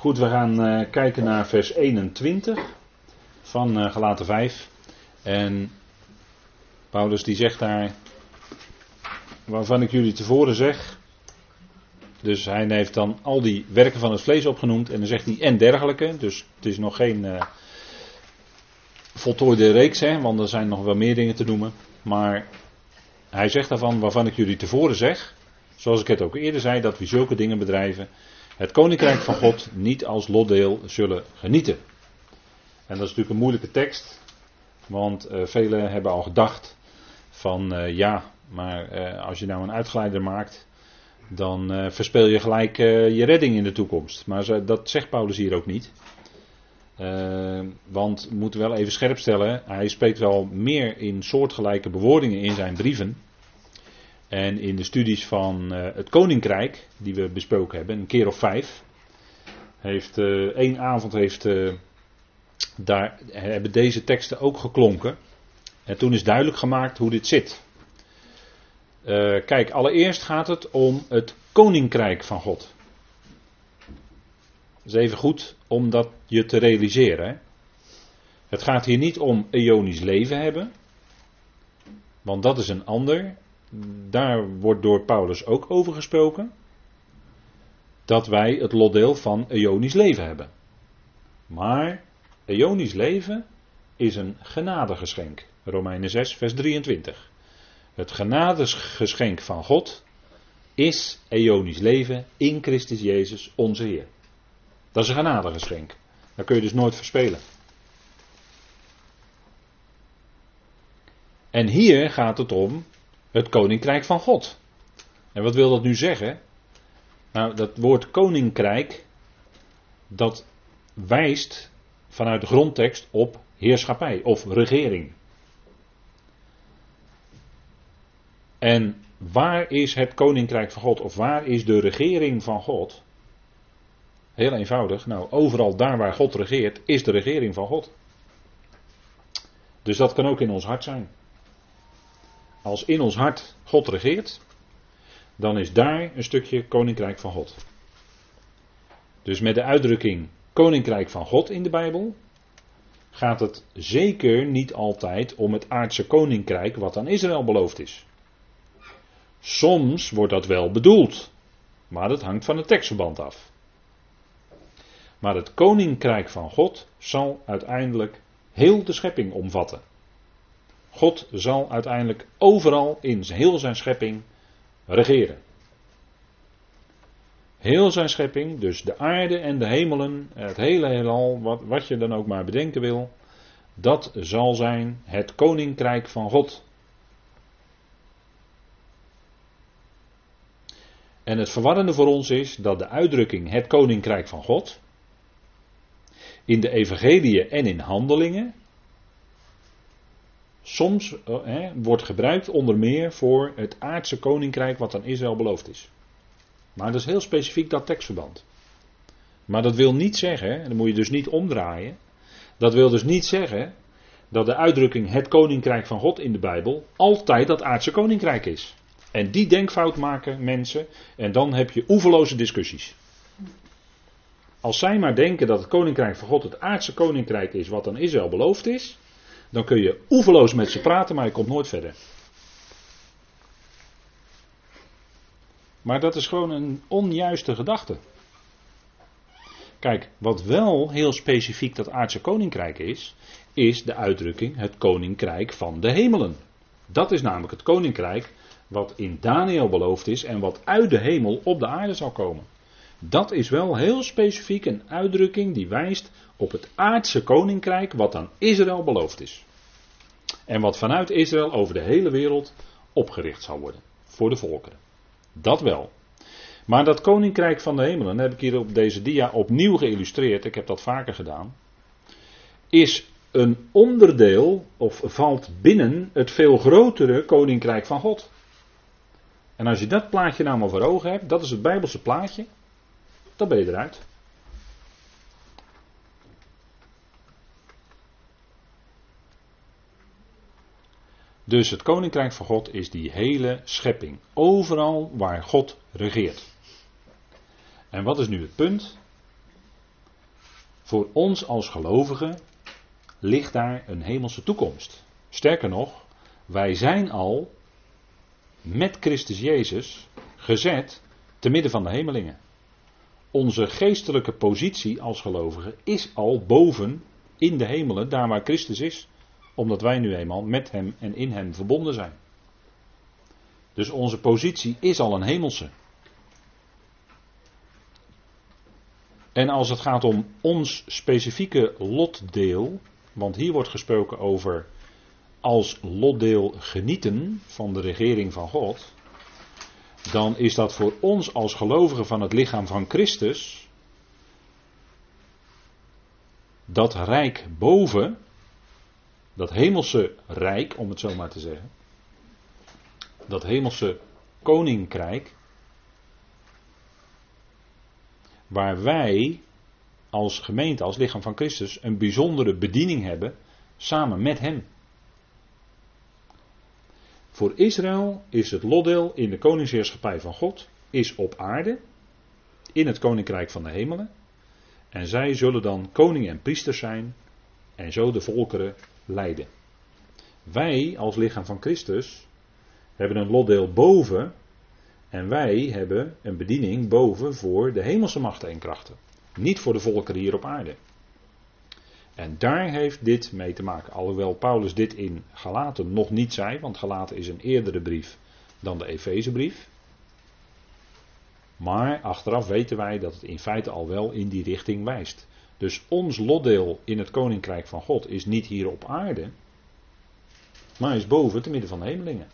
Goed, we gaan uh, kijken naar vers 21 van uh, Galaten 5. En Paulus die zegt daar, waarvan ik jullie tevoren zeg. Dus hij heeft dan al die werken van het vlees opgenoemd. En dan zegt hij en dergelijke. Dus het is nog geen uh, voltooide reeks, hè, want er zijn nog wel meer dingen te noemen. Maar hij zegt daarvan waarvan ik jullie tevoren zeg. Zoals ik het ook eerder zei, dat we zulke dingen bedrijven. Het koninkrijk van God niet als lotdeel zullen genieten. En dat is natuurlijk een moeilijke tekst. Want uh, velen hebben al gedacht van uh, ja, maar uh, als je nou een uitgeleider maakt, dan verspeel je gelijk je redding in de toekomst. Maar dat zegt Paulus hier ook niet. want we moeten wel even scherp stellen, hij spreekt wel meer in soortgelijke bewoordingen in zijn brieven. En in de studies van uh, het Koninkrijk, die we besproken hebben, een keer of vijf, heeft uh, één avond heeft, uh, daar hebben deze teksten ook geklonken. En toen is duidelijk gemaakt hoe dit zit. kijk, allereerst gaat het om het Koninkrijk van God. Dat is even goed om dat je te realiseren. Hè? Het gaat hier niet om eonisch leven hebben, want dat is een ander daar wordt door Paulus ook over gesproken. Dat wij het lotdeel van eonisch leven hebben. Maar eonisch leven is een genadegeschenk. Romeinen 6, vers 23. Het genadegeschenk van God is eonisch leven in Christus Jezus, onze Heer. Dat is een genadegeschenk. Dat kun je dus nooit verspelen. En hier gaat het om het koninkrijk van God. En wat wil dat nu zeggen? Nou, dat woord koninkrijk, dat wijst vanuit de grondtekst op heerschappij of regering. En waar is het koninkrijk van God of waar is de regering van God? Heel eenvoudig, nou overal daar waar God regeert is de regering van God. Dus dat kan ook in ons hart zijn. Als in ons hart God regeert, dan is daar een stukje koninkrijk van God. Dus met de uitdrukking koninkrijk van God in de Bijbel gaat het zeker niet altijd om het aardse koninkrijk wat aan Israël beloofd is. Soms wordt dat wel bedoeld, maar dat hangt van het tekstverband af. Maar het koninkrijk van God zal uiteindelijk heel de schepping omvatten. God zal uiteindelijk overal in heel zijn schepping regeren. Heel zijn schepping, dus de aarde en de hemelen, het hele heelal, wat, wat je dan ook maar bedenken wil, dat zal zijn het koninkrijk van God. En het verwarrende voor ons is dat de uitdrukking het koninkrijk van God in de evangeliën en in handelingen soms eh, wordt gebruikt onder meer voor het aardse koninkrijk wat aan Israël beloofd is. Maar dat is heel specifiek dat tekstverband. Maar dat wil niet zeggen, en dan moet je dus niet omdraaien, dat wil dus niet zeggen dat de uitdrukking het koninkrijk van God in de Bijbel altijd dat aardse koninkrijk is. En die denkfout maken mensen en dan heb je oeverloze discussies. Als zij maar denken dat het koninkrijk van God het aardse koninkrijk is wat aan Israël beloofd is, dan kun je oeverloos met ze praten, maar je komt nooit verder. Maar dat is gewoon een onjuiste gedachte. Kijk, wat wel heel specifiek dat aardse koninkrijk is, is de uitdrukking het koninkrijk van de hemelen. Dat is namelijk het koninkrijk wat in Daniel beloofd is en wat uit de hemel op de aarde zal komen. Dat is wel heel specifiek een uitdrukking die wijst op het aardse koninkrijk wat aan Israël beloofd is. En wat vanuit Israël over de hele wereld opgericht zal worden. Voor de volkeren. Dat wel. Maar dat koninkrijk van de hemelen, heb ik hier op deze dia opnieuw geïllustreerd, ik heb dat vaker gedaan, is een onderdeel, of valt binnen het veel grotere koninkrijk van God. En als je dat plaatje nou maar voor ogen hebt, dat is het Bijbelse plaatje, dan ben je eruit. Dus het koninkrijk van God is die hele schepping. Overal waar God regeert. En wat is nu het punt? Voor ons als gelovigen ligt daar een hemelse toekomst. Sterker nog, wij zijn al met Christus Jezus gezet te midden van de hemelingen. Onze geestelijke positie als gelovigen is al boven in de hemelen, daar waar Christus is, omdat wij nu eenmaal met Hem en in Hem verbonden zijn. Dus onze positie is al een hemelse. En als het gaat om ons specifieke lotdeel, want hier wordt gesproken over als lotdeel genieten van de regering van God, dan is dat voor ons als gelovigen van het lichaam van Christus dat rijk boven, dat hemelse rijk, om het zo maar te zeggen, dat hemelse koninkrijk, waar wij als gemeente, als lichaam van Christus, een bijzondere bediening hebben samen met Hem. Voor Israël is het lotdeel in de koningsheerschappij van God, is op aarde, in het koninkrijk van de hemelen. En zij zullen dan koning en priester zijn en zo de volkeren leiden. Wij als lichaam van Christus hebben een lotdeel boven en wij hebben een bediening boven voor de hemelse machten en krachten. Niet voor de volkeren hier op aarde. En daar heeft dit mee te maken. Alhoewel Paulus dit in Galaten nog niet zei, want Galaten is een eerdere brief dan de Efezebrief. Maar achteraf weten wij dat het in feite al wel in die richting wijst. Dus ons lotdeel in het koninkrijk van God is niet hier op aarde, maar is boven te midden van de hemelingen.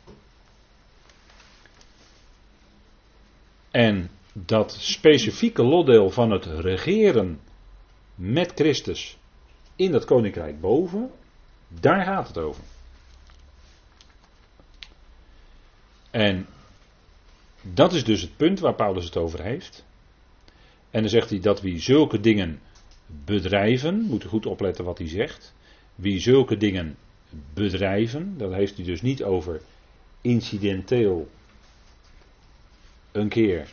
En dat specifieke lotdeel van het regeren met Christus in dat koninkrijk boven, daar gaat het over. En dat is dus het punt waar Paulus het over heeft. En dan zegt hij dat wie zulke dingen bedrijven, moet goed opletten wat hij zegt. Wie zulke dingen bedrijven, dat heeft hij dus niet over incidenteel een keer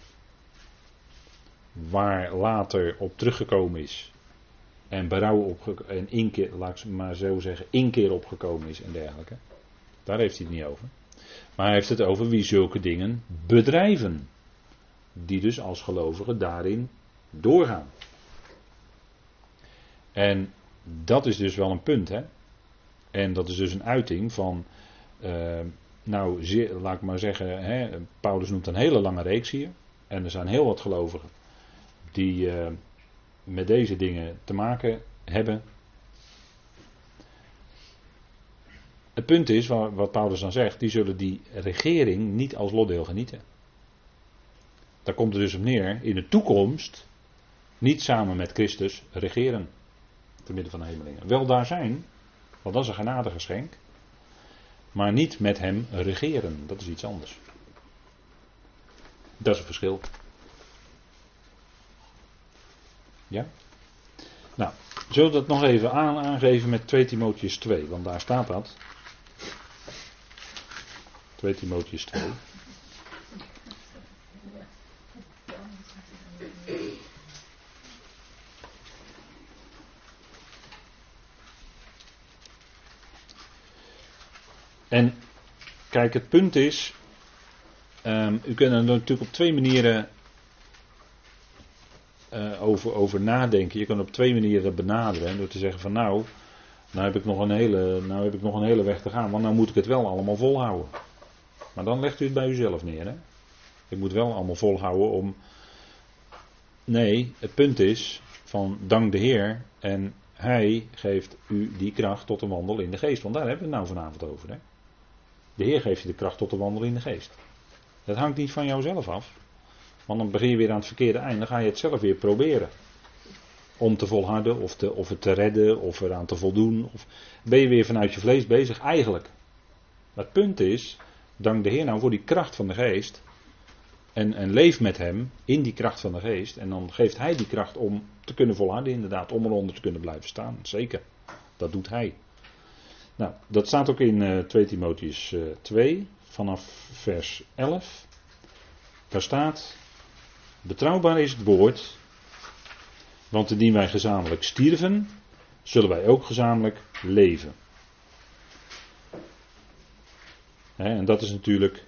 waar later op teruggekomen is en berouw op en inkeer, laat ik maar zo zeggen, inkeer opgekomen is en dergelijke. Daar heeft hij het niet over. Maar hij heeft het over wie zulke dingen bedrijven. Die dus als gelovigen daarin doorgaan. En dat is dus wel een punt, hè. En dat is dus een uiting van, uh, nou, laat ik maar zeggen, hè, Paulus noemt een hele lange reeks hier. En er zijn heel wat gelovigen die uh, met deze dingen te maken hebben. Het punt is, wat Paulus dan zegt, die zullen die regering niet als lotdeel genieten. Daar komt er dus op neer, in de toekomst niet samen met Christus regeren. Te midden van de hemelingen. Wel daar zijn, want dat is een genadegeschenk. Maar niet met hem regeren, dat is iets anders. Dat is een verschil. Ja? Nou, zullen we dat nog even aan, aangeven met 2 Timotheus 2, want daar staat dat. 2 Timotheus 2. En kijk, het punt is, um, u kunt er natuurlijk op twee manieren over, over nadenken. Je kan op twee manieren benaderen. Door te zeggen van nou, nou heb, ik nog een hele, nou heb ik nog een hele weg te gaan. Want nou moet ik het wel allemaal volhouden. Maar dan legt u het bij uzelf neer. Hè? Ik moet wel allemaal volhouden om. Nee, het punt is van dank de Heer. En Hij geeft u die kracht tot de wandel in de geest. Want daar hebben we het nou vanavond over. Hè? De Heer geeft je de kracht tot de wandel in de geest. Dat hangt niet van jouzelf af. Want dan begin je weer aan het verkeerde eind. Dan ga je het zelf weer proberen. Om te volharden, of, te, of het te redden, of eraan te voldoen. Of ben je weer vanuit je vlees bezig? Eigenlijk. Maar het punt is, dank de Heer nou voor die kracht van de geest. En, en leef met Hem in die kracht van de geest. En dan geeft Hij die kracht om te kunnen volharden, inderdaad. Om eronder te kunnen blijven staan. Zeker. Dat doet Hij. Nou, dat staat ook in uh, 2 Timotheus uh, 2, vanaf vers 11. Daar staat: Betrouwbaar is het woord Want indien wij gezamenlijk stierven, zullen wij ook gezamenlijk leven. en dat is natuurlijk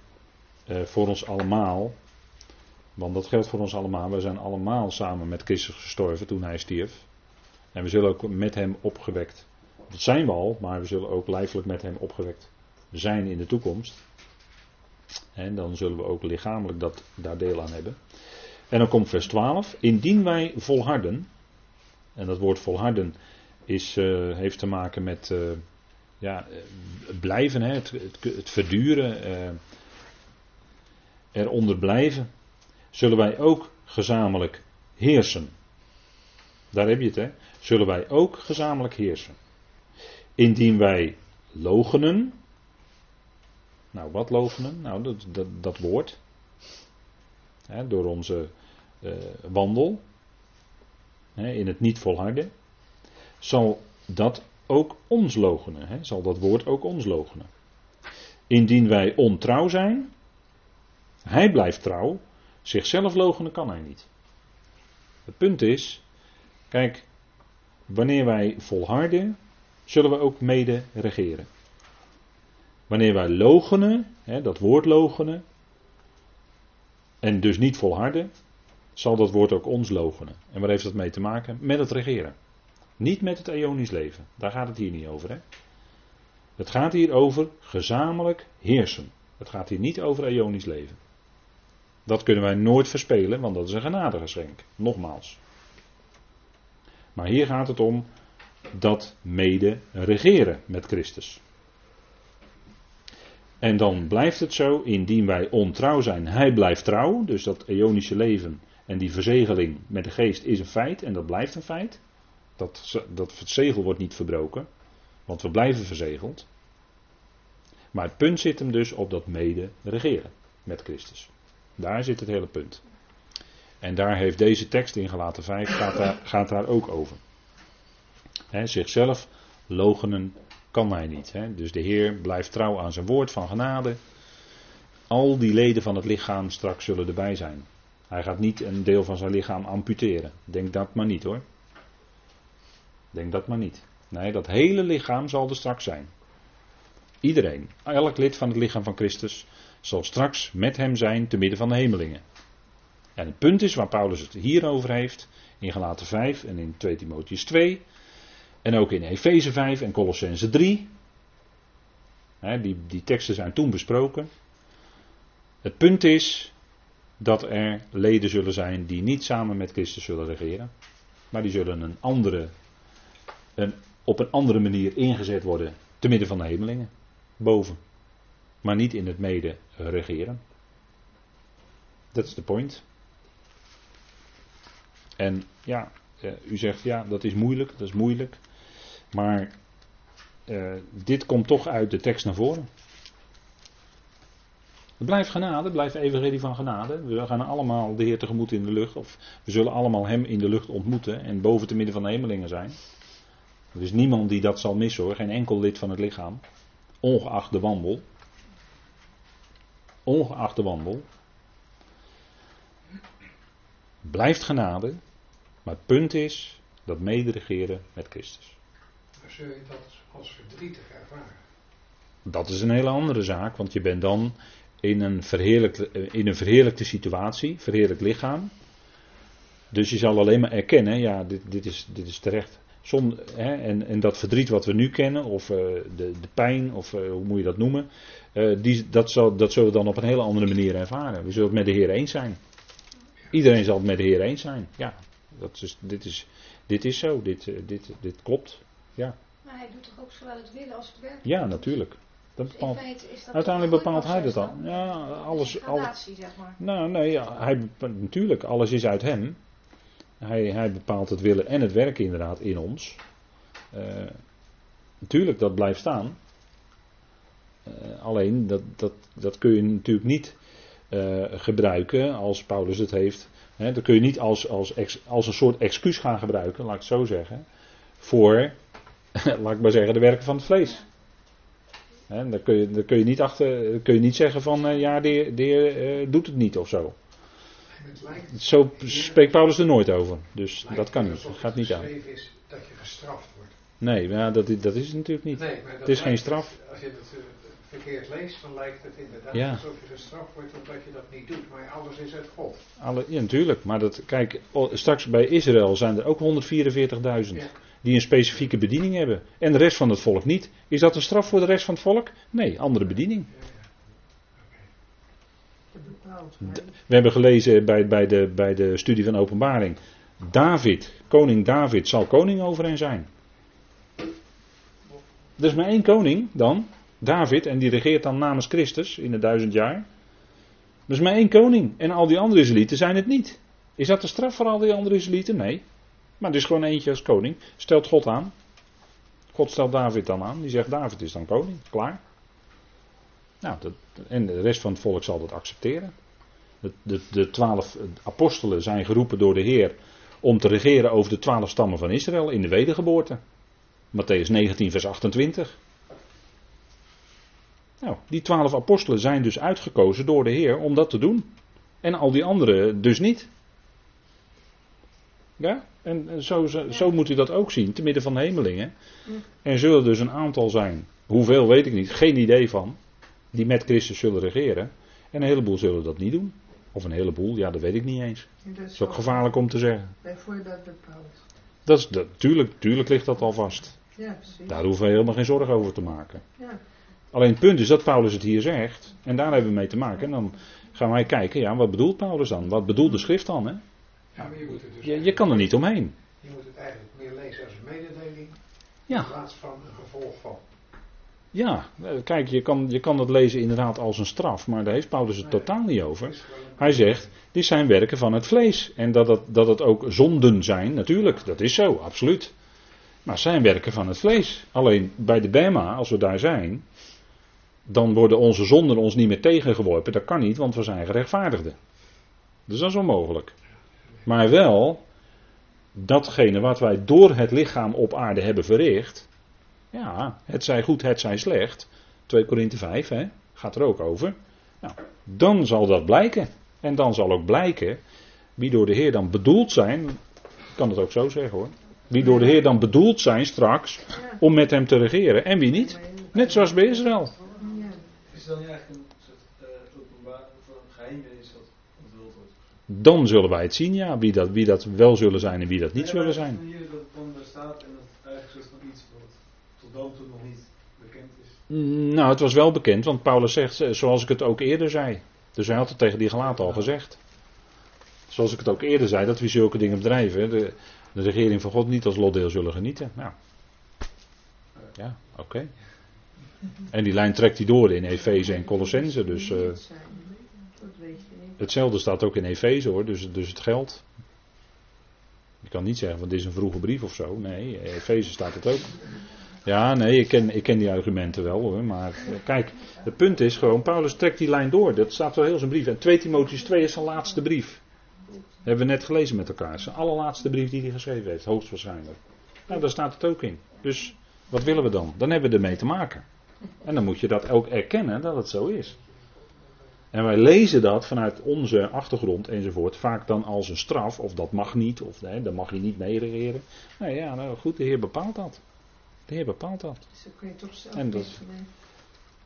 eh, voor ons allemaal, want dat geldt voor ons allemaal. We zijn allemaal samen met Christus gestorven toen hij stierf. En we zullen ook met hem opgewekt. Dat zijn we al, maar we zullen ook lijfelijk met hem opgewekt zijn in de toekomst. En dan zullen we ook lichamelijk dat, daar deel aan hebben. En dan komt vers 12. Indien wij volharden. En dat woord volharden is, uh, heeft te maken met uh, ja, blijven, hè, het, het, het verduren, uh, eronder blijven. Zullen wij ook gezamenlijk heersen. Daar heb je het, hè. Zullen wij ook gezamenlijk heersen. Indien wij logenen. Nou, wat logenen? Nou, dat, dat, dat woord. Door onze uh, wandel. In het niet volharden. Zal dat ook ons logenen. Zal dat woord ook ons logenen. Indien wij ontrouw zijn. Hij blijft trouw. Zichzelf logenen kan hij niet. Het punt is. Kijk, wanneer wij volharden, zullen we ook mede regeren. Wanneer wij logenen, dat woord logenen, en dus niet volharden, zal dat woord ook ons logenen. En waar heeft dat mee te maken? Met het regeren. Niet met het eonisch leven. Daar gaat het hier niet over. Hè? Het gaat hier over gezamenlijk heersen. Het gaat hier niet over eonisch leven. Dat kunnen wij nooit verspelen, want dat is een genadegeschenk. Nogmaals. Maar hier gaat het om dat mede regeren met Christus. En dan blijft het zo, indien wij ontrouw zijn, hij blijft trouw. Dus dat eonische leven en die verzegeling met de geest is een feit en dat blijft een feit. Dat, dat zegel wordt niet verbroken, want we blijven verzegeld. Maar het punt zit hem dus op dat mede regeren met Christus. Daar zit het hele punt. En daar heeft deze tekst in gelaten 5 gaat daar, gaat daar ook over. He, zichzelf logenen kan hij niet. He. Dus de Heer blijft trouw aan zijn woord van genade. Al die leden van het lichaam straks zullen erbij zijn. Hij gaat niet een deel van zijn lichaam amputeren. Denk dat maar niet hoor. Denk dat maar niet. Nee, dat hele lichaam zal er straks zijn. Iedereen, elk lid van het lichaam van Christus, zal straks met hem zijn te midden van de hemelingen. En het punt is waar Paulus het hier over heeft, in Galaten 5 en in 2 Timotheus 2, en ook in Efeze 5 en Colossense 3. die, die teksten zijn toen besproken. Het punt is dat er leden zullen zijn die niet samen met Christus zullen regeren. Maar die zullen een andere, een, op een andere manier ingezet worden te midden van de hemelingen. Boven. Maar niet in het mede regeren. Dat is de point. En ja, eh, u zegt ja, dat is moeilijk, dat is moeilijk. Maar uh, dit komt toch uit de tekst naar voren. Het blijft genade, blijft evangelie van genade. We gaan allemaal de Heer tegemoet in de lucht. Of we zullen allemaal Hem in de lucht ontmoeten. En boven te midden van de hemelingen zijn. Er is niemand die dat zal missen hoor. Geen enkel lid van het lichaam. Ongeacht de wandel. Ongeacht de wandel. Blijft genade. Maar het punt is dat mederegeren met Christus zul je dat als verdrietig ervaren? Dat is een hele andere zaak, want je bent dan in een, verheerlijkte, in een verheerlijkte situatie, verheerlijk lichaam. Dus je zal alleen maar erkennen, ja, dit, dit, is, dit is terecht. Hè, en, en dat verdriet wat we nu kennen, of uh, de, de pijn, of uh, hoe moet je dat noemen, die, dat, zal, dat zullen we dan op een hele andere manier ervaren. We zullen het met de Heer eens zijn. Iedereen zal het met de Heer eens zijn. Ja, dat is, dit, is, dit is zo, dit, dit, dit klopt. Ja. Maar hij doet toch ook zowel het willen als het werk? Ja, natuurlijk. Dat bepaalt, dat uiteindelijk bepaalt hij dat dan. Ja, alles. alles zeg maar. Nou, nee, ja, hij, natuurlijk, alles is uit hem. Hij, hij bepaalt het willen en het werken inderdaad in ons. Uh, natuurlijk, dat blijft staan. Uh, alleen, dat, dat, dat kun je natuurlijk niet uh, gebruiken als Paulus het heeft. Hè, dat kun je niet als, als, als een soort excuus gaan gebruiken, laat ik het zo zeggen. Voor laat ik maar zeggen, de werken van het vlees. He, dan, kun je, dan kun je niet achter, kun je niet zeggen van uh, ja, de, de heer uh, doet het niet of zo. Lijkt, Zo spreekt Paulus er nooit over. Dus dat kan niet. Dat het gaat niet aan. is dat je gestraft wordt. Nee, ja, dat, is- dat is het natuurlijk niet. Nee, maar Het is geen straf. Als je het eh, verkeerd leest, dan lijkt het inderdaad Ja. alsof je gestraft wordt omdat je dat niet doet. Maar alles is uit God. Alle, ja, natuurlijk. Maar dat, kijk, straks bij Israël zijn er ook 144.000 Ja. Die een specifieke bediening hebben. En de rest van het volk niet. Is dat een straf voor de rest van het volk? Nee, andere bediening. We hebben gelezen bij, bij, de, bij de studie van openbaring. David, koning David, zal koning over hen zijn. Er is maar één koning dan, David, en die regeert dan namens Christus in de duizend jaar. Er is maar één koning en al die andere Israëlieten zijn het niet. Is dat de straf voor al die andere Israëlieten? Nee. Maar er is gewoon eentje als koning. Stelt God aan. God stelt David dan aan. Die zegt David is dan koning. Klaar. Nou, dat, en de rest van het volk zal dat accepteren. De, de, de twaalf apostelen zijn geroepen door de Heer om te regeren over de twaalf stammen van Israël in de wedergeboorte. Matthäus 19, vers 28. Nou, die twaalf apostelen zijn dus uitgekozen door de Heer om dat te doen. En al die anderen dus niet. Ja, en en zo, zo, zo moet u dat ook zien, te midden van de hemelingen. Er zullen dus een aantal zijn, hoeveel weet ik niet, geen idee van, die met Christus zullen regeren. En een heleboel zullen dat niet doen. Of een heleboel, ja, dat weet ik niet eens. Dat is ook gevaarlijk om te zeggen. Bijvoorbeeld dat bepaalt. Dat is, dat, tuurlijk, tuurlijk ligt dat al vast. Ja, precies. Daar hoeven we helemaal geen zorgen over te maken. Ja. Alleen het punt is dat Paulus het hier zegt. En daar hebben we mee te maken. En dan gaan wij kijken, ja, wat bedoelt Paulus dan? Wat bedoelt de schrift dan? Hè? Ja, je moet het dus Je, je kan er niet omheen. Je moet het eigenlijk meer lezen als een mededeling Ja. in plaats van een gevolg van. Ja, eh, kijk, je kan, je kan dat lezen inderdaad als een straf. Maar daar heeft Paulus het Nee. totaal niet over. Hij zegt, dit zijn werken van het vlees. En dat het, dat het ook zonden zijn, natuurlijk, dat is zo, absoluut. Maar het zijn werken van het vlees. Alleen bij de Bema, als we daar zijn, dan worden onze zonden ons niet meer tegengeworpen. Dat kan niet, want we zijn gerechtvaardigden. Dus dat is onmogelijk. Maar wel, datgene wat wij door het lichaam op aarde hebben verricht, ja, het zij goed, het zij slecht, 2 Korinthe 5, hè, gaat er ook over. Nou, dan zal dat blijken. En dan zal ook blijken wie door de Heer dan bedoeld zijn, kan het ook zo zeggen hoor, wie door de Heer dan bedoeld zijn straks om met hem te regeren en wie niet. Net zoals bij Israël. Is dan eigenlijk een soort eh openbaar of een geheimnis dat onthuld wordt? Dan zullen wij het zien, ja, wie dat, wie dat wel zullen zijn en wie dat niet Nee, zullen zijn. Hier dat het dan daar staat en dat eigenlijk van iets wat tot dan toe nog niet bekend is. Mm, Nou, het was wel bekend, want Paulus zegt, eh, zoals ik het ook eerder zei. Dus hij had het tegen die gelaten al gezegd. Zoals ik het ook eerder zei, dat we zulke dingen bedrijven, de, de regering van God niet als lotdeel zullen genieten. Nou. Ja, oké. En die lijn trekt hij door in Efeze en Colossense, dus eh, Dat weet je niet. Hetzelfde staat ook in Efeze hoor, dus, dus het geldt. Je kan niet zeggen, van dit is een vroege brief of zo. Nee, Efeze staat het ook. Ja, nee, ik ken, ik ken die argumenten wel hoor. Maar eh, kijk, het punt is gewoon, Paulus trekt die lijn door. Dat staat wel heel zijn brief. En 2 Timotheus 2 is zijn laatste brief. Dat hebben we net gelezen met elkaar. Zijn allerlaatste brief die hij geschreven heeft, hoogstwaarschijnlijk. Nou, daar staat het ook in. Dus wat willen we dan? Dan hebben we ermee te maken. En dan moet je dat ook erkennen dat het zo is. En wij lezen dat vanuit onze achtergrond enzovoort vaak dan als een straf, of dat mag niet, of nee, dan mag je niet meeregeren. Nee, ja, nou goed, de Heer bepaalt dat. De Heer bepaalt dat. Dus kun je toch zelf En dat-.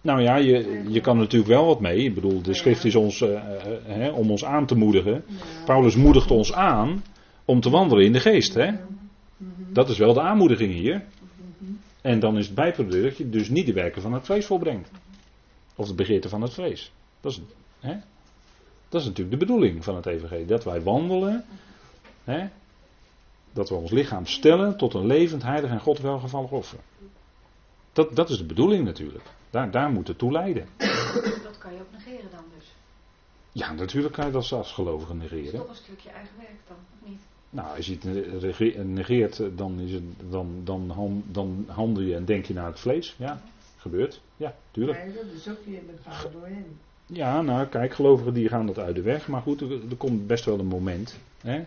Nou ja, je, je kan natuurlijk wel wat mee. Ik bedoel, de schrift is ons, eh, eh, hè, om ons aan te moedigen. Ja. Paulus moedigt ons aan om te wandelen in de geest. Hè? Mhm. Dat is wel de aanmoediging hier. Mhm. En dan is het bijproduct dat je dus niet de werken van het vlees volbrengt. Of de begeerte van het vlees. Dat is, hè? dat is natuurlijk de bedoeling van het evangelie. Dat wij wandelen. Hè? Dat we ons lichaam stellen tot een levend, heilig en God welgevallig offer. Dat, dat is de bedoeling natuurlijk. Daar, daar moet het toe leiden. Dat kan je ook negeren dan dus. Ja, natuurlijk kan je dat als gelovige Dat is negeren. toch een stukje eigen werk dan, of niet? Nou, als je het negeert, dan, is het, dan, dan, dan handel je en denk je naar het vlees. Ja, gebeurt. Ja, tuurlijk. Nee, dat is ook weer bepaald door hen. Ja, nou kijk, gelovigen die gaan dat uit de weg. Maar goed, er, komt best wel een moment. Hè?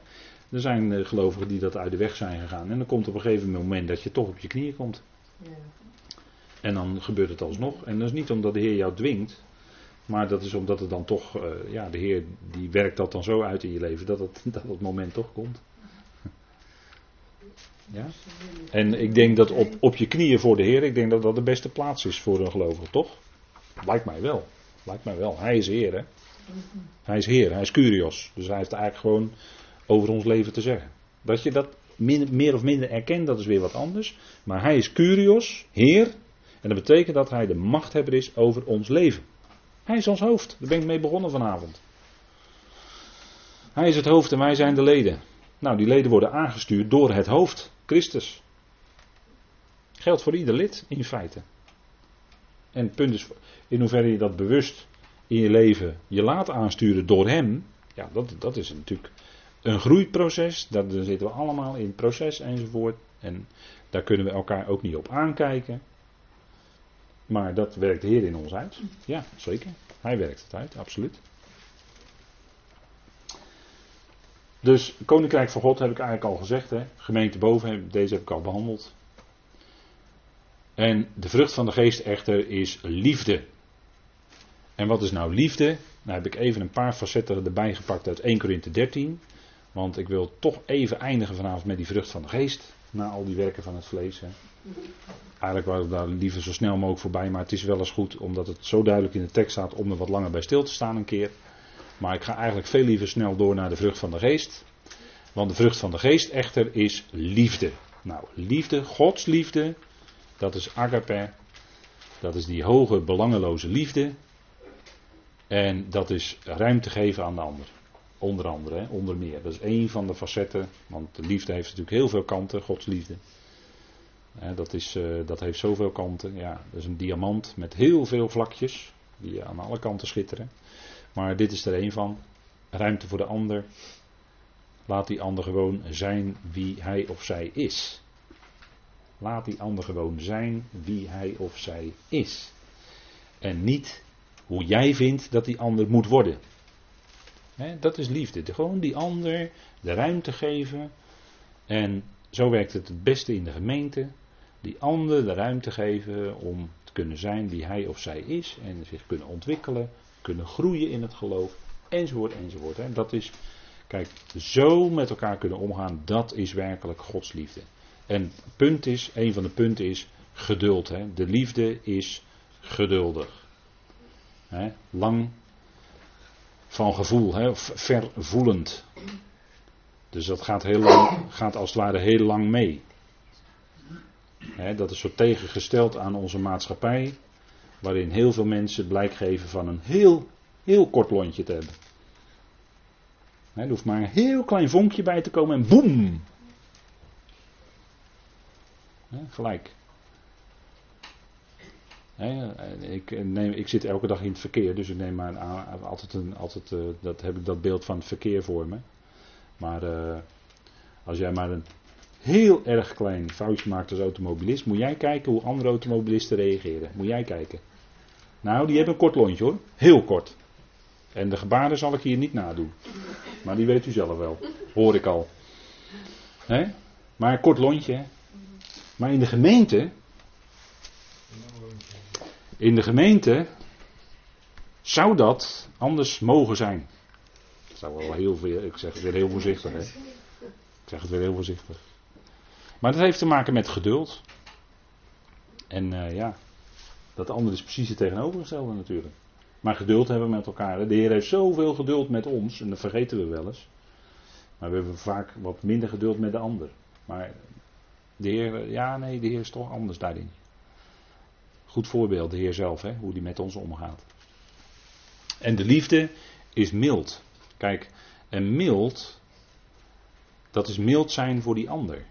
Er zijn eh, gelovigen die dat uit de weg zijn gegaan. En dan komt op een gegeven moment dat je toch op je knieën komt. Ja. En dan gebeurt het alsnog. En dat is niet omdat de Heer jou dwingt. Maar dat is omdat het dan toch, eh, ja, de Heer die werkt dat dan zo uit in je leven dat het, dat het moment toch komt. Ja? En ik denk dat op, op je knieën voor de Heer, ik denk dat dat de beste plaats is voor een gelovige, toch? Lijkt mij wel. Lijkt mij wel. Hij is Heer, hè? Hij is Heer, hij is Curios. Dus hij heeft eigenlijk gewoon over ons leven te zeggen. Dat je dat min- meer of minder erkent, dat is weer wat anders. Maar hij is Curios, Heer. En dat betekent dat hij de machthebber is over ons leven. Hij is ons hoofd. Daar ben ik mee begonnen vanavond. Hij is het hoofd en wij zijn de leden. Nou, die leden worden aangestuurd door het hoofd, Christus. Geldt voor ieder lid in feite. En het punt is, in hoeverre je dat bewust in je leven je laat aansturen door hem, ja, dat, dat is natuurlijk een groeiproces. Daar zitten we allemaal in proces enzovoort. En daar kunnen we elkaar ook niet op aankijken. Maar dat werkt de Heer in ons uit. Ja, zeker. Hij werkt het uit, absoluut. Dus Koninkrijk van God heb ik eigenlijk al gezegd. Hè? Gemeente boven, deze heb ik al behandeld. En de vrucht van de geest echter is liefde. En wat is nou liefde? Nou heb ik even een paar facetten erbij gepakt uit 1 Korinthe 13. Want ik wil toch even eindigen vanavond met die vrucht van de geest. Na al die werken van het vlees. Hè. Eigenlijk wou ik daar liever zo snel mogelijk voorbij. Maar het is wel eens goed, omdat het zo duidelijk in de tekst staat, om er wat langer bij stil te staan een keer. Maar ik ga eigenlijk veel liever snel door naar de vrucht van de geest. Want de vrucht van de geest echter is liefde. Nou, liefde, Gods liefde, dat is agape. Dat is die hoge, belangeloze liefde. En dat is ruimte geven aan de ander. Onder andere, onder meer. Dat is één van de facetten. Want de liefde heeft natuurlijk heel veel kanten, Gods liefde. Dat, is, eh, dat heeft zoveel kanten. Ja, dat is een diamant met heel veel vlakjes. Die aan alle kanten schitteren. Maar dit is er één van. Ruimte voor de ander. Laat die ander gewoon zijn wie hij of zij is. Laat die ander gewoon zijn wie hij of zij is. En niet hoe jij vindt dat die ander moet worden. Dat is liefde. De- Gewoon die ander de ruimte geven. En zo werkt het het beste in de gemeente. Die ander de ruimte geven om te kunnen zijn wie hij of zij is. En zich kunnen ontwikkelen. Kunnen groeien in het geloof. Enzovoort, enzovoort. Hè. Dat is, kijk, zo met elkaar kunnen omgaan. Dat is werkelijk Gods liefde. En punt is, een van de punten is geduld. Hè. De liefde is geduldig. Hè, lang van gevoel, hè, vervoelend. Dus dat gaat, heel lang, gaat als het ware heel lang mee. Hè, dat is zo tegengesteld aan onze maatschappij, waarin heel veel mensen blijk geven van een heel, heel kort lontje te hebben. Hè, er hoeft maar een heel klein vonkje bij te komen en boem! Gelijk. Ik, neem, ik zit elke dag in het verkeer, dus ik neem maar altijd, een, altijd eh, dat heb ik dat beeld van het verkeer voor me. Maar eh, als jij maar een heel erg klein foutje maakt als automobilist, moet jij kijken hoe andere automobilisten reageren. Moet jij kijken. Nou, die hebben een kort lontje hoor. Heel kort. En de gebaren zal ik hier niet nadoen. Maar die weet u zelf wel. Hoor ik al. Maar een kort lontje. Maar in de gemeente in de gemeente zou dat anders mogen zijn. Zou wel heel veel, ik zeg het weer heel voorzichtig. Hè? Ik zeg het weer heel voorzichtig. Maar dat heeft te maken met geduld. En eh, ja, dat andere is precies het tegenovergestelde natuurlijk. Maar geduld hebben we met elkaar. De Heer heeft zoveel geduld met ons, en dat vergeten we wel eens. Maar we hebben vaak wat minder geduld met de ander. Maar de Heer, ja nee, de Heer is toch anders daarin. Goed voorbeeld, de Heer zelf, hè, hoe die met ons omgaat. En de liefde is mild. Kijk, en mild, dat is mild zijn voor die ander.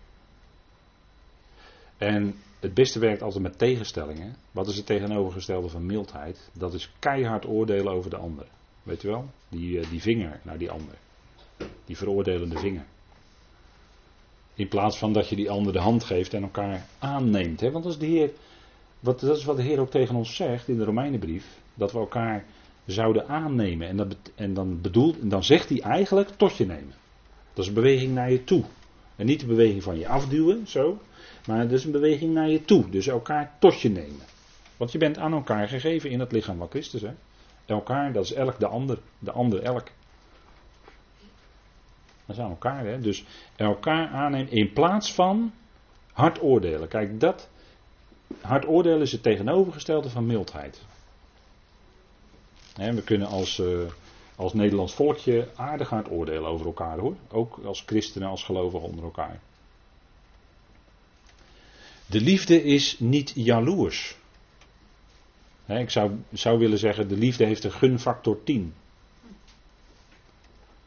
En het beste werkt altijd met tegenstellingen. Wat is het tegenovergestelde van mildheid? Dat is keihard oordelen over de ander. Weet je wel? Die, eh, die vinger naar die ander. Die veroordelende vinger. In plaats van dat je die ander de hand geeft en elkaar aanneemt. Hè? Want als de Heer wat, dat is wat de Heer ook tegen ons zegt in de Romeinenbrief. Dat we elkaar zouden aannemen. En, dat, en dan, bedoelt, dan zegt hij eigenlijk tot je nemen. Dat is een beweging naar je toe. En niet de beweging van je afduwen, zo. Maar het is een beweging naar je toe. Dus elkaar tot je nemen. Want je bent aan elkaar gegeven in het lichaam van Christus. Hè? elkaar, dat is elk de ander, de ander elk. Aan elkaar, hè? Dus elkaar aannemen in plaats van hard oordelen. Kijk, dat hard oordelen is het tegenovergestelde van mildheid. We kunnen als, eh, als Nederlands volkje aardig hard oordelen over elkaar hoor. Ook als christenen, als gelovigen onder elkaar. De liefde is niet jaloers. Ik zou, zou willen zeggen, de liefde heeft een gunfactor 10.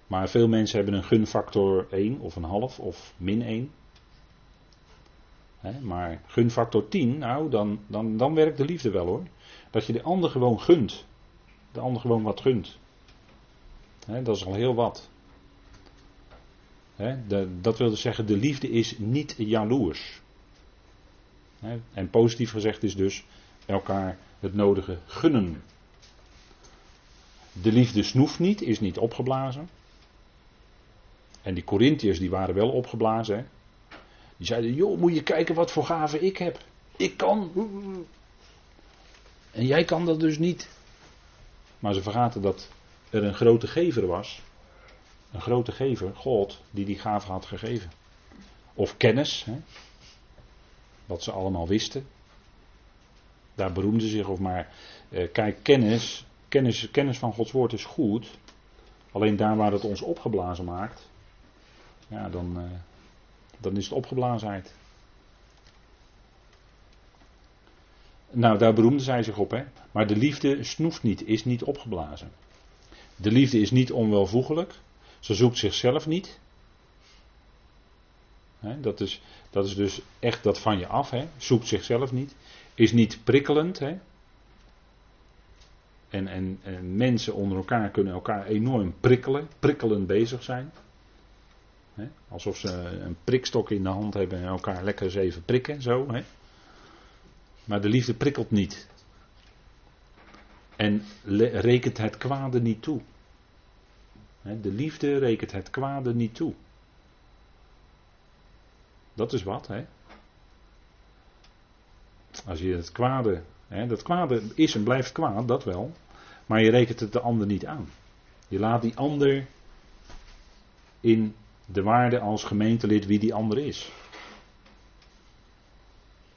Maar veel mensen hebben een gunfactor 1 of een half of min 1. Hè, maar gunfactor 10, nou, dan, dan, dan werkt de liefde wel hoor. Dat je de ander gewoon gunt. De ander gewoon wat gunt. Dat is al heel wat. Dat wil dus zeggen, de liefde is niet jaloers. En positief gezegd is dus elkaar het nodige gunnen. De liefde snoeft niet, is niet opgeblazen. En die Corinthiërs die waren wel opgeblazen. Hè? Die zeiden, joh, moet je kijken wat voor gaven ik heb. Ik kan. En jij kan dat dus niet. Maar ze vergaten dat er een grote gever was. Een grote gever, God, die die gave had gegeven. Of kennis, hè? wat ze allemaal wisten. Daar beroemden ze zich of maar. Eh, kijk, kennis, kennis, kennis van Gods woord is goed. Alleen daar waar het ons opgeblazen maakt, ja, dan, uh, dan is het opgeblazenheid. Nou, daar beroemde zij zich op, hè. Maar de liefde snoeft niet, is niet opgeblazen. De liefde is niet onwelvoegelijk. Ze zoekt zichzelf niet. Dat, is, dat is dus echt dat van je af, hè. Zoekt zichzelf niet. Is niet prikkelend, hè. En, en, en mensen onder elkaar kunnen elkaar enorm prikkelen, prikkelend bezig zijn. He, alsof ze een prikstok in de hand hebben en elkaar lekker eens even prikken, zo. He. Maar de liefde prikkelt niet. En rekent het kwade niet toe. He, de liefde rekent het kwade niet toe. Dat is wat, hè? Als je het kwade, hè, dat kwade is en blijft kwaad, dat wel. Maar je rekent het de ander niet aan. Je laat die ander in de waarde als gemeentelid wie die ander is.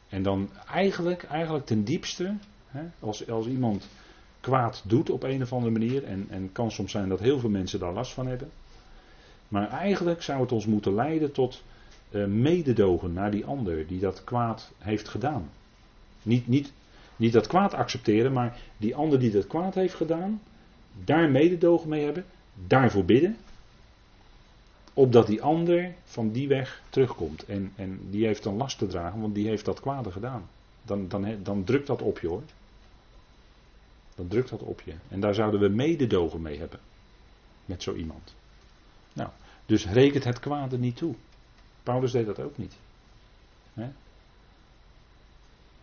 En dan eigenlijk, eigenlijk ten diepste, hè, als, als iemand kwaad doet op een of andere manier, en, en kan soms zijn dat heel veel mensen daar last van hebben, maar eigenlijk zou het ons moeten leiden tot uh, mededogen naar die ander die dat kwaad heeft gedaan. Niet, niet, niet dat kwaad accepteren, maar die ander die dat kwaad heeft gedaan, daar mededogen mee hebben, daarvoor bidden opdat die ander van die weg terugkomt. En, en die heeft dan last te dragen, want die heeft dat kwade gedaan. Dan, dan, dan drukt dat op je hoor. Dan drukt dat op je. En daar zouden we mededogen mee hebben. Met zo iemand. Nou, dus rekent het kwade niet toe. Paulus deed dat ook niet. He?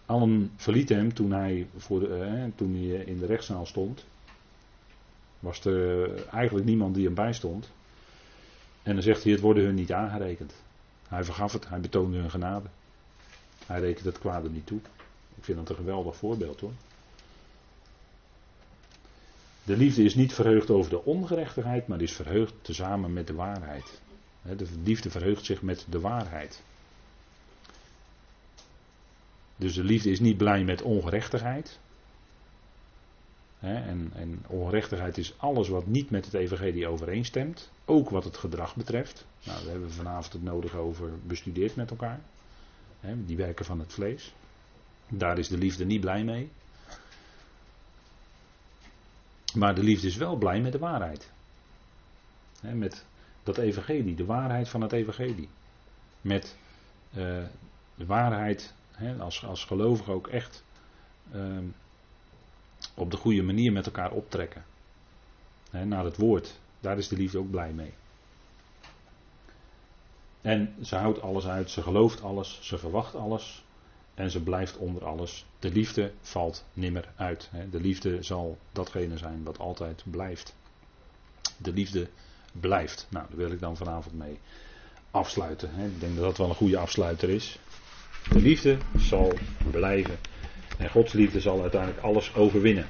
Allen verlieten hem toen hij, voor de, toen hij in de rechtszaal stond. Was er eigenlijk niemand die hem bijstond. En dan zegt hij, het worden hun niet aangerekend. Hij vergaf het, hij betoonde hun genade. Hij rekent het kwade niet toe. Ik vind dat een geweldig voorbeeld hoor. De liefde is niet verheugd over de ongerechtigheid, maar is verheugd tezamen met de waarheid. De liefde verheugt zich met de waarheid. Dus de liefde is niet blij met ongerechtigheid, en, en is alles wat niet met het evangelie overeenstemt. Ook wat het gedrag betreft. Nou, daar hebben we vanavond het nodige over bestudeerd met elkaar. die werken van het vlees. Daar is de liefde niet blij mee. Maar de liefde is wel blij met de waarheid. met dat evangelie, de waarheid van het evangelie. Met uh, de waarheid, als, als gelovige ook echt uh, op de goede manier met elkaar optrekken. naar het woord. Daar is de liefde ook blij mee. En ze houdt alles uit, ze gelooft alles, ze verwacht alles en ze blijft onder alles. De liefde valt nimmer uit. De liefde zal datgene zijn wat altijd blijft. De liefde blijft. Nou, daar wil ik dan vanavond mee afsluiten. Ik denk dat dat wel een goede afsluiter is. De liefde zal blijven. En Gods liefde zal uiteindelijk alles overwinnen.